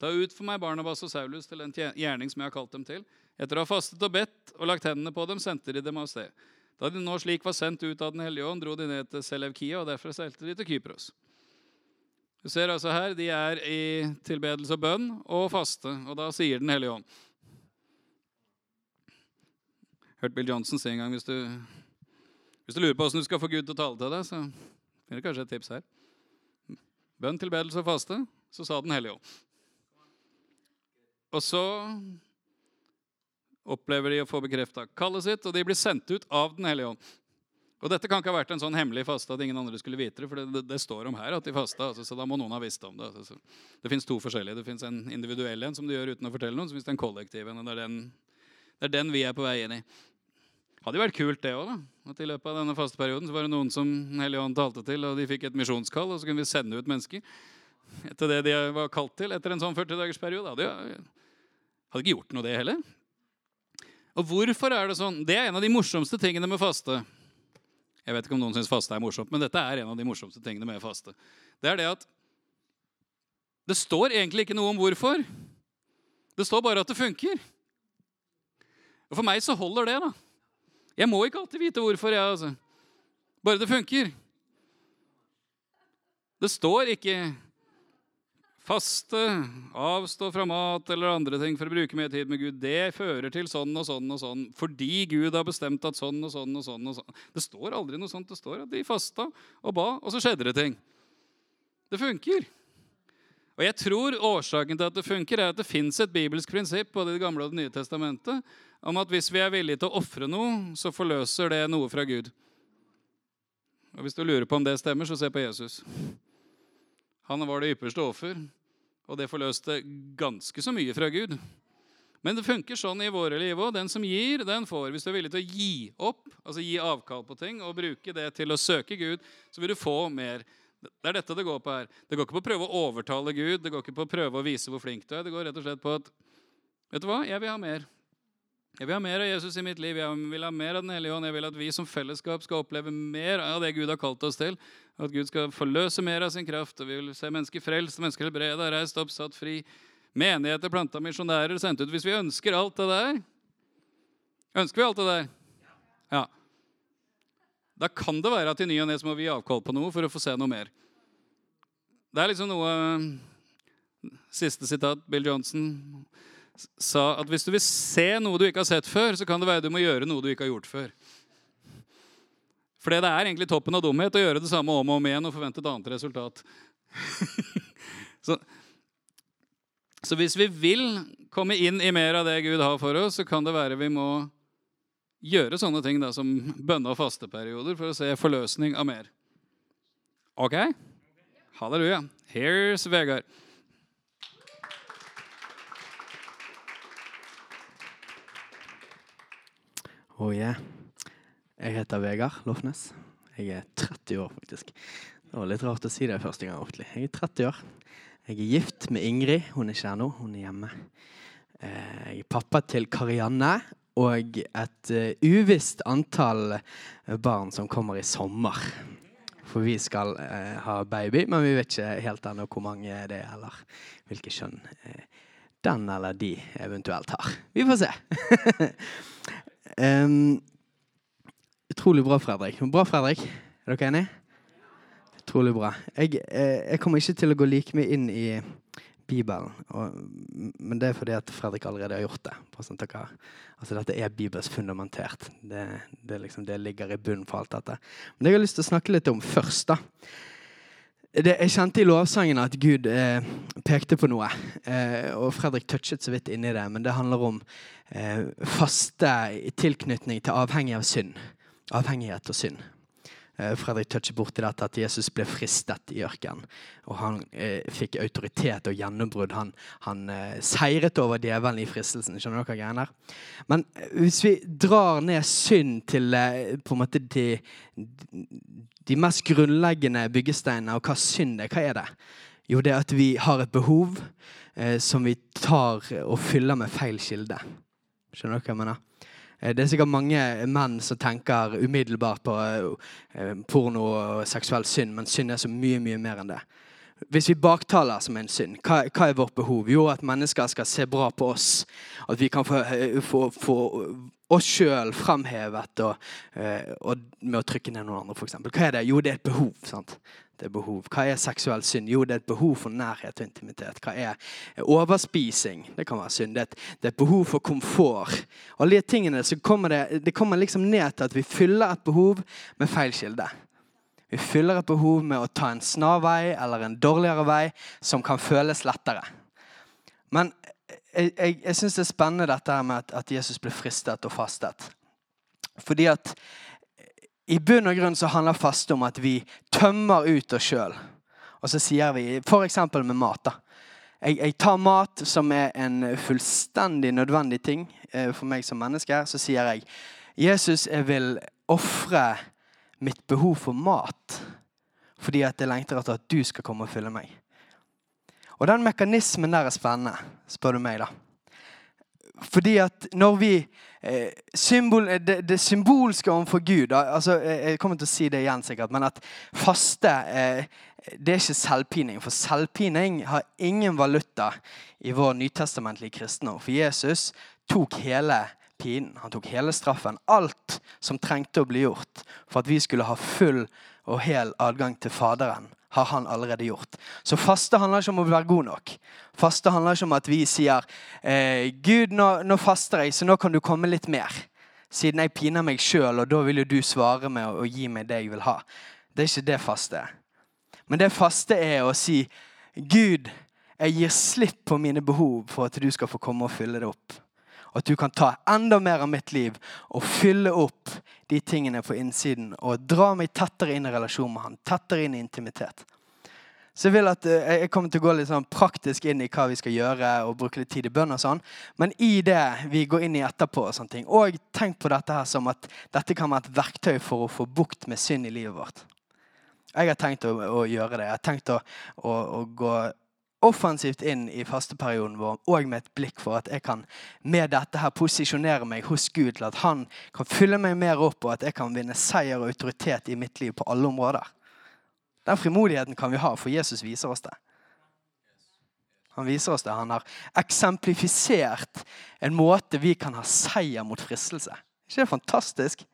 Ta ut for meg Barnabas og Saulus til den gjerning som jeg har kalt dem til. Etter å ha fastet og bedt og lagt hendene på dem, sendte de dem av sted. Da de nå slik var sendt ut av Den hellige ånd, dro de ned til Selevkia, og derfra seilte de til Kypros. Du ser altså her, De er i tilbedelse og bønn og faste, og da sier Den hellige ånd hørt Bill Johnson si en gang hvis du, hvis du lurer på hvordan du skal få Gud til å tale til deg, så finner du kanskje et tips her. Bønn, tilbedelse og faste, så sa Den hellige ånd. Og så opplever de å få bekrefta kallet sitt, og de blir sendt ut av Den hellige ånd. Og Dette kan ikke ha vært en sånn hemmelig faste at ingen andre skulle vite det. for det, det, det står om her at de fasta, altså, så da må noen ha visst om det. Altså, det fins to forskjellige. Det fins en individuell en som du gjør uten å fortelle noen. Så fins det en kollektiv en. og det er, den, det er den vi er på vei inn i. Hadde jo vært kult, det òg. At i løpet av denne fasteperioden så var det noen som hellige ånd talte til, og de fikk et misjonskall, og så kunne vi sende ut mennesker etter det de var kalt til etter en sånn 40-dagersperiode. Hadde, ikke gjort noe, det heller. Og hvorfor er det sånn? Det er en av de morsomste tingene med faste. Jeg vet ikke om noen syns faste er morsomt, men dette er en av de morsomste tingene med faste. Det er det at det står egentlig ikke noe om hvorfor. Det står bare at det funker. Og For meg så holder det. da. Jeg må ikke alltid vite hvorfor. jeg, altså. Bare det funker. Det står ikke 'faste, avstå fra mat' eller andre ting for å bruke mer tid med Gud. Det fører til sånn og sånn og sånn fordi Gud har bestemt at sånn og sånn og sånn. og sånn. Det står aldri noe sånt. Det står at de fasta og ba, og så skjedde det ting. Det funker. Og jeg tror Årsaken til at det funker, er at det fins et bibelsk prinsipp både i Det gamle og Det nye testamentet om at hvis vi er villige til å ofre noe, så forløser det noe fra Gud. Og Hvis du lurer på om det stemmer, så se på Jesus. Han var det ypperste offer, og det forløste ganske så mye fra Gud. Men det funker sånn i våre liv òg. Den som gir, den får. Hvis du er villig til å gi opp, altså gi avkall på ting, og bruke det til å søke Gud, så vil du få mer. Det er dette det går på her. Det går ikke på å prøve å overtale Gud, det går ikke på å prøve å vise hvor flink du er. Det går rett og slett på at Vet du hva? Jeg vil ha mer. Jeg vil ha mer av Jesus i mitt liv. Jeg vil ha mer av Den hellige ånd. Jeg vil at vi som fellesskap skal oppleve mer av det Gud har kalt oss til. At Gud skal forløse mer av sin kraft. Og vi vil se mennesker frelst, mennesker helbreda, reist opp, satt fri. Menigheter, planta misjonærer, sendt ut. Hvis vi ønsker alt det der Ønsker vi alt det der? Ja. Da kan det være at i ny og ne må vi gi avkall på noe for å få se noe mer. Det er liksom noe Siste sitat, Bill Johnson sa at hvis du vil se noe du ikke har sett før, så kan det være du må gjøre noe du ikke har gjort før. For det er egentlig toppen av dumhet å gjøre det samme om og om igjen og forvente et annet resultat. [laughs] så, så hvis vi vil komme inn i mer av det Gud har for oss, så kan det være vi må gjøre sånne ting da, som bønne- og fasteperioder for å se forløsning av mer. Ok? Halleluja. Here's Vegard. Oh yeah. Jeg heter Vegard Lofnes. Jeg er 30 år, faktisk. Det var litt rart å si det første gang ordentlig. Jeg er 30 år. Jeg er gift med Ingrid. Hun er ikke her nå, hun er hjemme. Eh, Jeg er pappa til Karianne og et eh, uvisst antall eh, barn som kommer i sommer. For vi skal ha baby, men vi vet ikke helt ennå hvor mange det er, eller hvilke kjønn den eller de eventuelt har. Vi får se. [laughs] Em, utrolig bra, Fredrik. Bra, Fredrik. Er dere enige? Utrolig bra. Jeg, eh, jeg kommer ikke til å gå like mye inn i Bibelen, og, men det er fordi at Fredrik allerede har gjort det. Sånn altså Dette er Bibels fundamentert. Det, det, liksom, det ligger i bunnen for alt dette. Men det jeg har lyst til å snakke litt om først, da det, jeg kjente i lovsangen at Gud eh, pekte på noe. Eh, og Fredrik touchet så vidt inni det, men det handler om eh, faste tilknytning til avhengig av synd. Avhengighet og synd. Eh, Fredrik toucher borti dette at Jesus ble fristet i ørkenen. Og han eh, fikk autoritet og gjennombrudd. Han, han eh, seiret over djevelen i fristelsen. Skjønner dere greiene der? Men eh, hvis vi drar ned synd til eh, på en måte de, de mest grunnleggende byggesteinene, og hva synd er, hva er det? Jo, det er at vi har et behov eh, som vi tar og fyller med feil kilde. Skjønner dere hva jeg mener? Eh, Det er sikkert mange menn som tenker umiddelbart på eh, porno og seksuell synd, men synd er så mye, mye mer enn det. Hvis vi baktaler som en synd, hva, hva er vårt behov? Jo, at mennesker skal se bra på oss. At vi kan få, eh, få, få oss sjøl fremhevet og, eh, og med å trykke ned noen andre, f.eks. Hva er det? Jo, det er et behov. sant? Det er behov. Hva er seksuell synd? Jo, det er et behov for nærhet og intimitet. Hva er overspising? Det kan være synd. Det er et, behov for komfort. Alle de tingene så kommer det, det kommer liksom ned til at vi fyller et behov med feil kilde. Vi fyller et behov med å ta en snarvei eller en dårligere vei som kan føles lettere. Men jeg, jeg, jeg syns det er spennende dette med at, at Jesus ble fristet og fastet. Fordi at i bunn og grunn så handler faste om at vi tømmer ut oss sjøl. Og så sier vi f.eks. med mat. da. Jeg, jeg, tar mat som er en fullstendig nødvendig ting eh, for meg som menneske. Så sier jeg Jesus, jeg vil ofre mitt behov for mat fordi at jeg lengter etter at du skal komme og fylle meg. Og den mekanismen der er spennende, spør du meg, da. Fordi at når vi eh, symbol, det, det, symbolske overfor Gud altså, Jeg kommer til å si det igjen, sikkert, men at faste eh, det er ikke selvpining. For selvpining har ingen valuta i vår nytestamentlige kristne. For Jesus tok hele pinen. Han tok hele straffen. Alt som trengte å bli gjort for at vi skulle ha full og hel adgang til Faderen, har han allerede gjort. Så faste handler ikke om å være god nok. Faste handler ikke om at vi sier eh, Gud, nå, nå, faster jeg, så nå kan du komme litt mer. Siden jeg piner meg sjøl, og da vil jo du svare med å, gi meg det jeg vil ha. Det er ikke det faste. Men det faste er å si Gud, jeg gir slipp på mine behov for at du skal få komme og fylle det opp. At du kan ta enda mer av mitt liv og fylle opp de tingene på innsiden. Og dra meg tettere inn i relasjon med han, tettere inn i intimitet. Så jeg vil at jeg kommer til å gå litt sånn praktisk inn i hva vi skal gjøre. og bruke litt tid i bønn og sånn. Men i det vi går inn i etterpå, og sånne ting, og tenk på dette her som at dette kan være et verktøy for å få bukt med synd i livet vårt. Jeg har tenkt å, å gjøre det. Jeg har tenkt å, å, å gå offensivt inn i fasteperioden vår og med et blikk for at jeg kan med dette her posisjonere meg hos Gud til at han kan fylle meg mer opp, og at jeg kan vinne seier og autoritet i mitt liv på alle områder. Den frimodigheten kan vi ha, for Jesus viser oss det. Han viser oss det. Han har eksemplifisert en måte vi kan ha seier mot fristelse. Er ikke det fantastisk?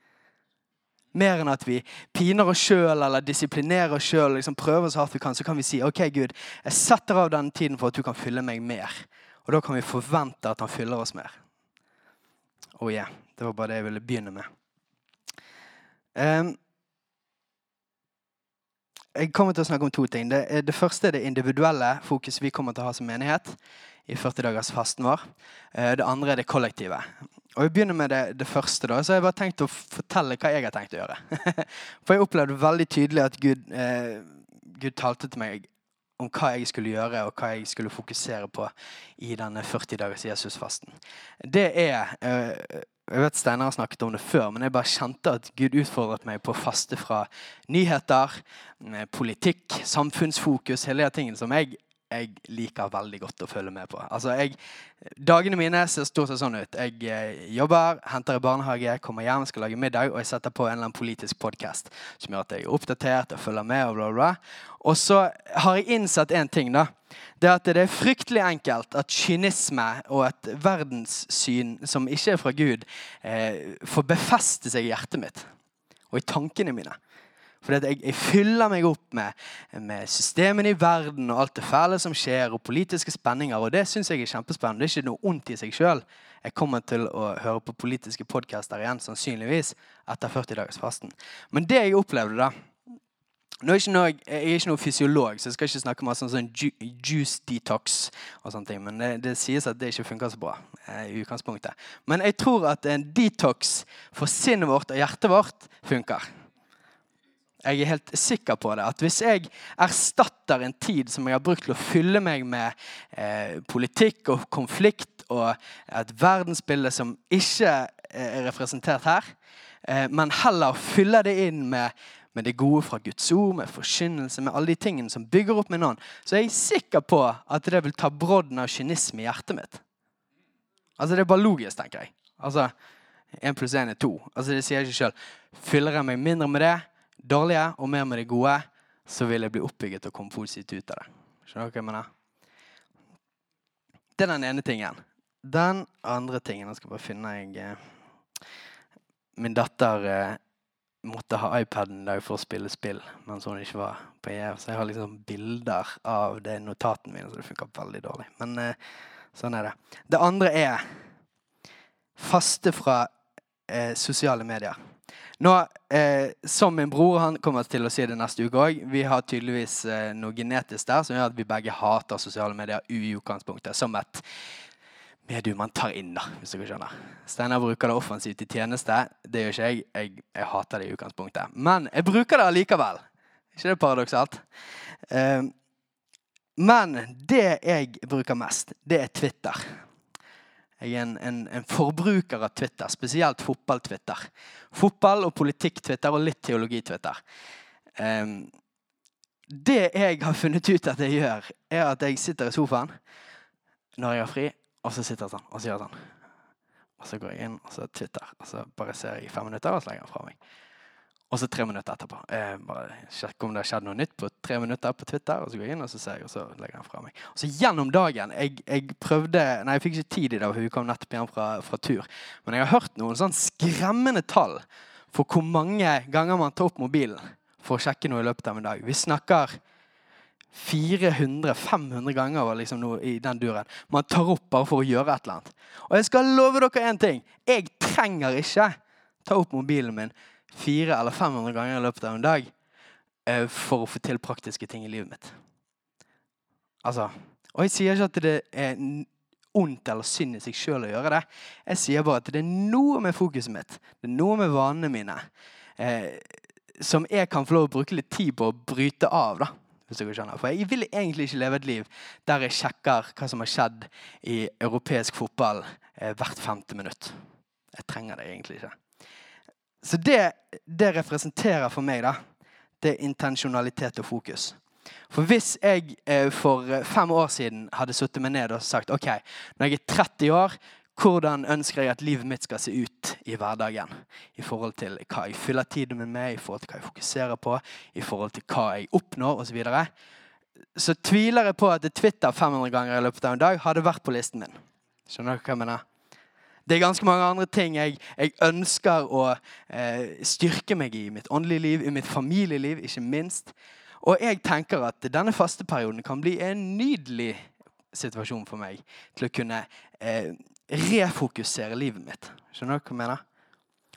Mer enn at vi piner oss sjøl eller disiplinerer oss sjøl liksom prøver så hardt vi kan, så kan vi si OK, Gud, jeg setter av denne tiden for at du kan fylle meg mer. Og da kan vi forvente at han fyller oss mer. Oh yeah. Det var bare det jeg ville begynne med. Um, jeg kommer til å snakke om to ting. Det, det første er det individuelle fokuset vi kommer til å ha som menighet i 40-dagers fasten vår. Eh, Det andre er det kollektive. Og Vi begynner med det, det første. da, så Jeg bare tenkt å fortelle hva jeg har tenkt å gjøre. [laughs] For jeg opplevde veldig tydelig at Gud, eh, Gud talte til meg om hva jeg skulle gjøre, og hva jeg skulle fokusere på i denne 40-dagers Jesusfasten. Det er eh, Jeg vet Steinar har snakket om det før, men jeg bare kjente at Gud utfordret meg på å faste fra nyheter, eh, politikk, samfunnsfokus, hele de tingene som jeg, jeg liker veldig godt å følge med på. Altså, jeg, Dagene mine ser stort sett sånn ut. Jeg eh, jobber, henter i barnehage, kommer hjem, skal lage middag, og jeg setter på en eller annen politisk podkast som gjør at jeg er oppdatert og følger med. Og bla, bla. Og så har jeg innsett én ting. da. Det er at det er fryktelig enkelt at kynisme og et verdenssyn som ikke er fra Gud, eh, får befeste seg i hjertet mitt og i tankene mine. Fordi jeg, jeg fyller meg opp med, med systemene i verden og alt det fæle som skjer, og politiske spenninger. Og det syns jeg er kjempespennende. Det er ikke noe ondt i seg sjøl. Jeg kommer til å høre på politiske podkaster igjen, sannsynligvis, etter 40-dagersfasten. Men det jeg opplevde, da nå er ikke noe, Jeg er ikke noen fysiolog, så jeg skal ikke snakke om sånn, sånn ju, juice detox. og sånne ting, Men det, det sies at det ikke funker så bra. Eh, i utgangspunktet. Men jeg tror at en detox for sinnet vårt og hjertet vårt funker. Jeg er helt sikker på det. At hvis jeg erstatter en tid som jeg har brukt til å fylle meg med eh, politikk og konflikt og et verdensbilde som ikke er representert her, eh, men heller fyller det inn med, med det gode fra Guds ord, med forkynnelse, med alle de tingene som bygger opp min ånd, så er jeg sikker på at det vil ta brodden av kynisme i hjertet mitt. Altså Det er bare logisk, tenker jeg. Altså, Én pluss én er to. Altså Det sier jeg ikke sjøl. Fyller jeg meg mindre med det, dårlige og mer med det gode, så vil jeg bli oppbygget og komme positivt ut av det. Skjønner dere hva jeg mener? Det er den ene tingen. Den andre tingen Jeg skal bare finne jeg eh, Min datter eh, måtte ha iPaden i dag for å spille spill mens hun ikke var på EF. Så jeg har liksom bilder av det notaten min, så det funker veldig dårlig. Men eh, sånn er det. Det andre er faste fra eh, sosiale medier. Nå, eh, Som min bror han kommer til å si det neste uke òg, vi har tydeligvis eh, noe genetisk der som gjør at vi begge hater sosiale medier i utgangspunktet. Som et medium man tar inn, da, hvis dere skjønner. Steinar bruker det offensivt i tjeneste. Det gjør ikke jeg. jeg. Jeg hater det i utgangspunktet. Men jeg bruker det allikevel. ikke det paradoksalt? Eh, men det jeg bruker mest, det er Twitter. Jeg er en, en, en forbruker av Twitter, spesielt fotball-Twitter. Fotball og politikk-Twitter og litt teologi-Twitter. Um, det jeg har funnet ut at jeg gjør, er at jeg sitter i sofaen når jeg har fri, og så sitter jeg sånn, og så gjør jeg sånn. Og så går jeg inn, og så Twitter, og så bare ser jeg i fem minutter, og så legger jeg den fra meg. Og så tre minutter etterpå. Jeg bare sjekker om det har skjedd noe nytt på tre minutter på Twitter. Og så går jeg inn og så ser jeg, og så legger den fra meg. Og så gjennom dagen Jeg, jeg prøvde Nei, jeg fikk ikke tid i dag, for vi kom nettopp hjem fra, fra tur. Men jeg har hørt noen sånn skremmende tall for hvor mange ganger man tar opp mobilen for å sjekke noe i løpet av en dag. Vi snakker 400-500 ganger liksom noe i den duren. Man tar opp bare for å gjøre et eller annet. Og jeg skal love dere én ting. Jeg trenger ikke ta opp mobilen min fire eller 500 ganger i løpet av en dag eh, for å få til praktiske ting i livet mitt. Altså, Og jeg sier ikke at det er ondt eller synd i seg sjøl å gjøre det. Jeg sier bare at det er noe med fokuset mitt, det er noe med vanene mine, eh, som jeg kan få lov å bruke litt tid på å bryte av. da. Hvis dere skjønner. For jeg vil egentlig ikke leve et liv der jeg sjekker hva som har skjedd i europeisk fotball eh, hvert femte minutt. Jeg trenger det egentlig ikke. Så det, det representerer for meg, da, det er intensjonalitet og fokus. For hvis jeg eh, for fem år siden hadde sittet meg ned og sagt ok, når jeg er 30 år, hvordan ønsker jeg at livet mitt skal se ut i hverdagen? I forhold til hva jeg fyller tiden min med, i forhold til hva jeg fokuserer på, i forhold til hva jeg oppnår osv. Så, videre. så tviler jeg på at Twitter 500 ganger i løpet av en dag hadde vært på listen min. Skjønner dere hva jeg mener? Det er ganske mange andre ting jeg, jeg ønsker å eh, styrke meg i. Mitt åndelige liv, i mitt familieliv, ikke minst. Og jeg tenker at denne fasteperioden kan bli en nydelig situasjon for meg til å kunne eh, refokusere livet mitt. Skjønner du hva jeg mener?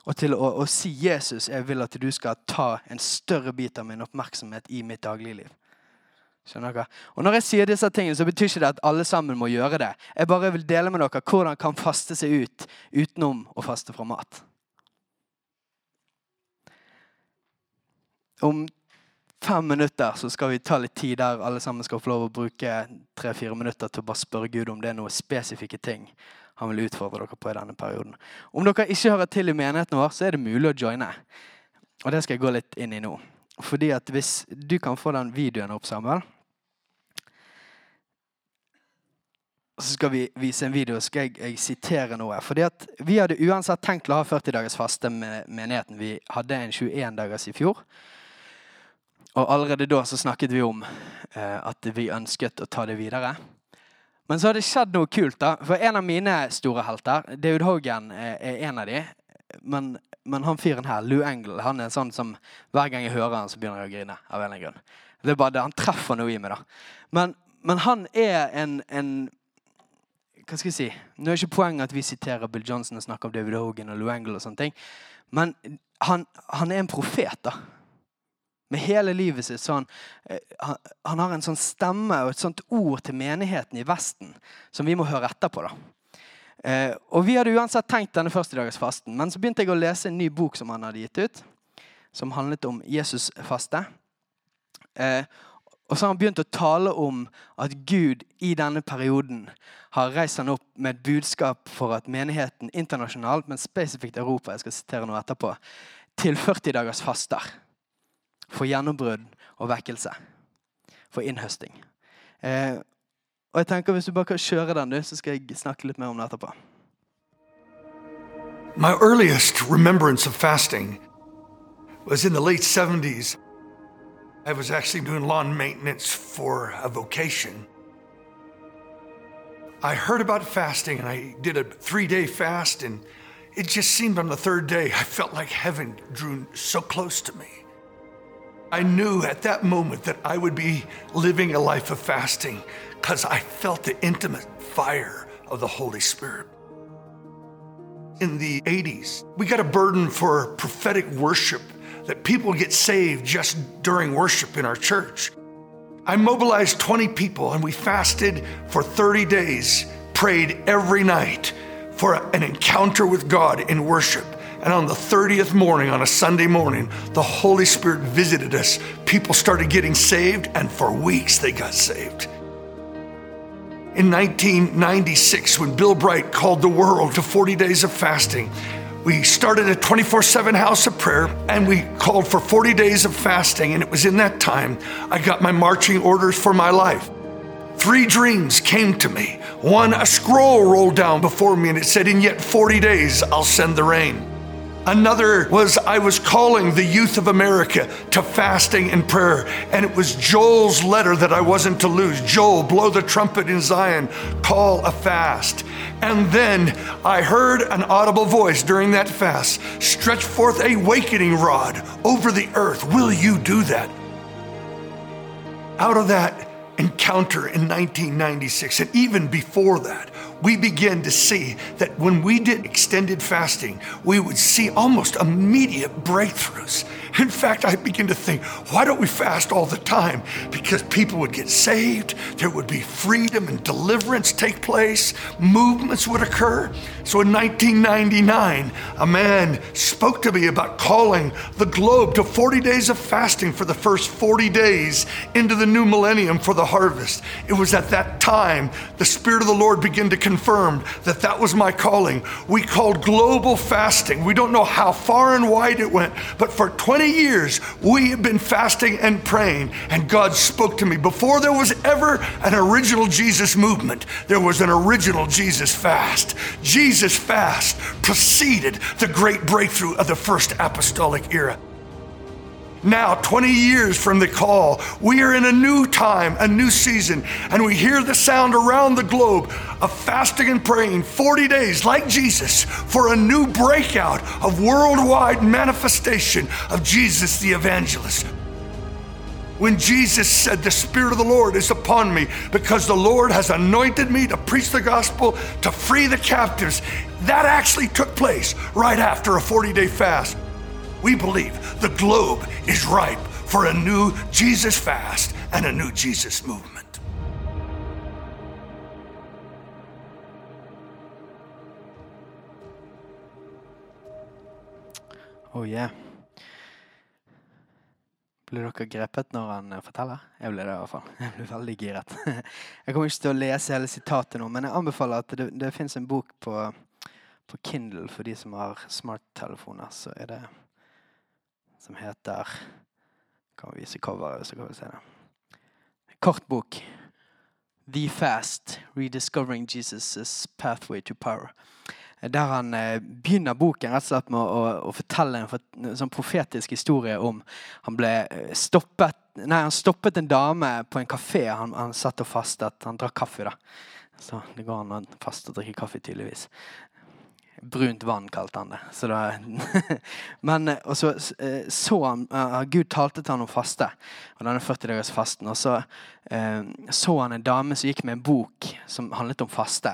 Og til å, å si 'Jesus, jeg vil at du skal ta en større bit av min oppmerksomhet i mitt dagligliv'. Skjønner dere? Og Når jeg sier disse tingene, så betyr ikke det at alle sammen må gjøre det. Jeg bare vil dele med dere hvordan kan faste seg ut utenom å faste fra mat. Om fem minutter så skal vi ta litt tid der alle sammen skal få lov å bruke tre-fire minutter til å bare spørre Gud om det er noen spesifikke ting han vil utfordre dere på i denne perioden. Om dere ikke hører til i menigheten vår, så er det mulig å joine. Og det skal jeg gå litt inn i nå. Fordi at hvis du kan få den videoen opp, Samuel Så skal vi vise en video, skal jeg, jeg sitere noe. Fordi at Vi hadde uansett tenkt å ha 40 dagers faste med menigheten. Vi hadde en 21 dagers i fjor. Og allerede da så snakket vi om eh, at vi ønsket å ta det videre. Men så har det skjedd noe kult. da. For en av mine store helter, David Hogan, er en av de. Men, men han fyren her, Lou Engel, han er en sånn som hver gang jeg hører han, så begynner jeg å grine. av en eller annen grunn. Det er bare det, Han treffer noe i meg. da. Men, men han er en, en, Hva skal jeg si? Nå er ikke poenget at vi siterer Bill Johnson og snakker om David Hogan og Lou Engle, og sånne ting. men han, han er en profet. da. Med hele livet sitt sånn han, han, har en sånn stemme og et sånt ord til menigheten i Vesten som vi må høre etter på. da. Eh, og Vi hadde uansett tenkt denne første dagens fasten, men så begynte jeg å lese en ny bok som han hadde gitt ut, som handlet om Jesus-faste. Eh, og så har han begynt å tale om at Gud i denne perioden har reist han opp med et budskap for at menigheten internasjonalt, men spesifikt Europa, jeg skal sitere noe etterpå, til 40 dagers faster for gjennombrudd og vekkelse. For innhøsting. Eh, og jeg tenker Hvis du bare kan kjøre den, du, så skal jeg snakke litt mer om det etterpå. My earliest remembrance of fasting was in the late 70s. I was actually doing lawn maintenance for a vocation. I heard about fasting and I did a three day fast, and it just seemed on the third day I felt like heaven drew so close to me. I knew at that moment that I would be living a life of fasting because I felt the intimate fire of the Holy Spirit. In the 80s, we got a burden for prophetic worship that people get saved just during worship in our church. I mobilized 20 people and we fasted for 30 days, prayed every night for an encounter with God in worship. And on the 30th morning, on a Sunday morning, the Holy Spirit visited us. People started getting saved, and for weeks they got saved. In 1996, when Bill Bright called the world to 40 days of fasting, we started a 24 7 house of prayer and we called for 40 days of fasting. And it was in that time I got my marching orders for my life. Three dreams came to me. One, a scroll rolled down before me and it said, In yet 40 days I'll send the rain. Another was I was calling the youth of America to fasting and prayer. And it was Joel's letter that I wasn't to lose. Joel, blow the trumpet in Zion, call a fast. And then I heard an audible voice during that fast stretch forth a awakening rod over the earth. Will you do that? Out of that encounter in 1996, and even before that, we began to see that when we did extended fasting, we would see almost immediate breakthroughs. In fact, I begin to think, why don't we fast all the time? Because people would get saved, there would be freedom and deliverance take place, movements would occur. So in 1999, a man spoke to me about calling the globe to 40 days of fasting for the first 40 days into the new millennium for the harvest. It was at that time the Spirit of the Lord began to confirm that that was my calling. We called global fasting. We don't know how far and wide it went, but for 20 years we have been fasting and praying, and God spoke to me. Before there was ever an original Jesus movement, there was an original Jesus fast. Jesus fast preceded the great breakthrough of the first apostolic era. Now, 20 years from the call, we are in a new time, a new season, and we hear the sound around the globe of fasting and praying 40 days, like Jesus, for a new breakout of worldwide manifestation of Jesus the evangelist. when Jesus said, The Spirit of the Lord is upon me because the Lord has anointed me to preach the gospel, to free the captives, that actually took place right after a 40 day fast. We believe the globe is ripe for a new Jesus fast and a new Jesus movement. Oh yeah. Blir dere grepet når han eh, forteller? Jeg ble det i hvert fall. [laughs] Jeg ble veldig giret. [laughs] Jeg kommer ikke til å lese hele sitatet nå, men jeg anbefaler at det, det fins en bok på, på Kindle for de som har smarttelefoner. Så er det som heter Kan vi vise coveret, så kan vi se det. Kort bok. The Fast. Rediscovering Jesus' Pathway to Power der han eh, begynner boken rett og slett med å, å fortelle en, en sånn profetisk historie om Han ble eh, stoppet Nei, han stoppet en dame på en kafé. Han, han satt og fastet. Han drakk kaffe, da. Så det går an å faste og drikke kaffe, tydeligvis. Brunt vann, kalte han det. Så da [laughs] Men eh, så eh, så han uh, Gud talte til han om faste. Og denne 40 dagers fasten. Og så så han en dame som gikk med en bok som handlet om faste.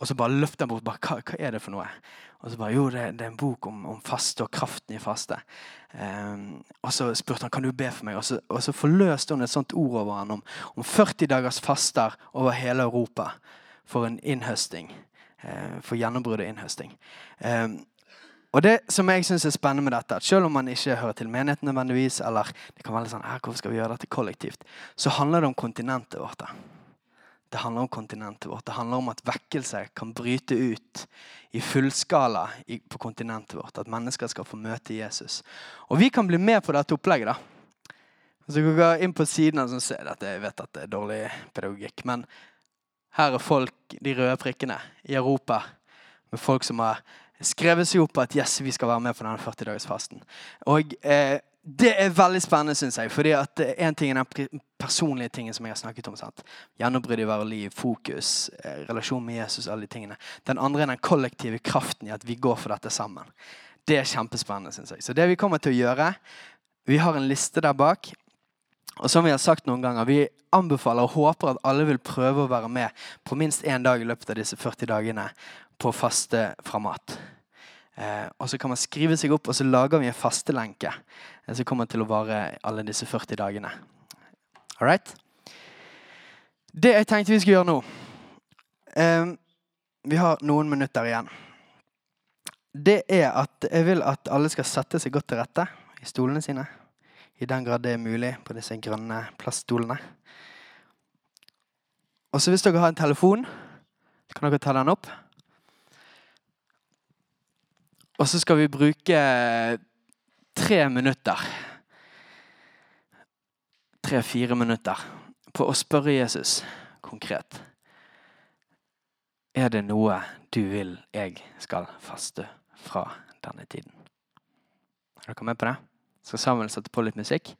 Og så bare løftet han bort. Bare, hva, hva, er det for noe? Og så bare Jo, det, det er en bok om, om, faste og kraften i faste. Um, og så spurte han kan du be for meg. Og så, og så forløste hun et sånt ord over han om, om 40 dagers faster over hele Europa for en innhøsting. Uh, for gjennombrudd og innhøsting. Um, og det som jeg synes er spennende med dette, at selv om man ikke hører til menigheten nødvendigvis, eller det kan være sånn, hvorfor skal vi gjøre dette kollektivt, så handler det om kontinentet vårt. da. Det handler om kontinentet vårt. Det handler om at vekkelse kan bryte ut i fullskala på kontinentet vårt. At mennesker skal få møte Jesus. Og vi kan bli med på dette opplegget. da. Så du går inn på siden og ser dette. Jeg vet at det er dårlig pedagogikk. Men her er folk, de røde prikkene, i Europa. Med folk som har skrevet seg opp at yes, vi skal være med på denne 40-dagersfasten. Og eh, det er veldig spennende, syns jeg. fordi at En ting er den personlige tingen som jeg har snakket om. sant? Gjennombrudd i hvert liv, fokus, eh, relasjon med Jesus. alle de tingene. Den andre er den kollektive kraften i at vi går for dette sammen. Det er kjempespennende, syns jeg. Så det vi kommer til å gjøre Vi har en liste der bak. Og som vi har sagt noen ganger, vi anbefaler og håper at alle vil prøve å være med på minst én dag i løpet av disse 40 dagene på faste fra mat. Eh, og så kan man skrive seg opp, og så lager vi en fastelenke eh, som kommer til å vare alle disse 40 dagene. All right? Det jeg tenkte vi skulle gjøre nå eh, Vi har noen minutter igjen. Det er at jeg vil at alle skal sette seg godt til rette i stolene sine. I den grad det er mulig på disse grønne plaststolene. Og så hvis dere har en telefon, kan dere ta den opp. Og så skal vi bruke tre minutter Tre-fire minutter på å spørre Jesus konkret. Er det noe du vil jeg skal faste fra denne tiden? Er dere med på det? Skal sammen sette på litt musikk.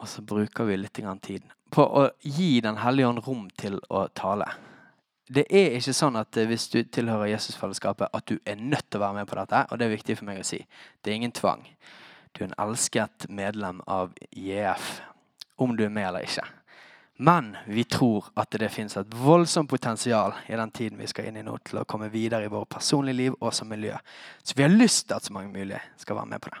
Og så bruker vi litt tid på å gi Den hellige ånd rom til å tale det er ikke sånn at eh, hvis du tilhører Jesusfellesskapet, at du er nødt til å være med på dette. Og det er viktig for meg å si. Det er ingen tvang. Du er en elsket medlem av JF, om du er med eller ikke. Men vi tror at det finnes et voldsomt potensial i den tiden vi skal inn i nå, til å komme videre i vårt personlige liv og som miljø. Så vi har lyst til at så mange mulig skal være med på det.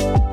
you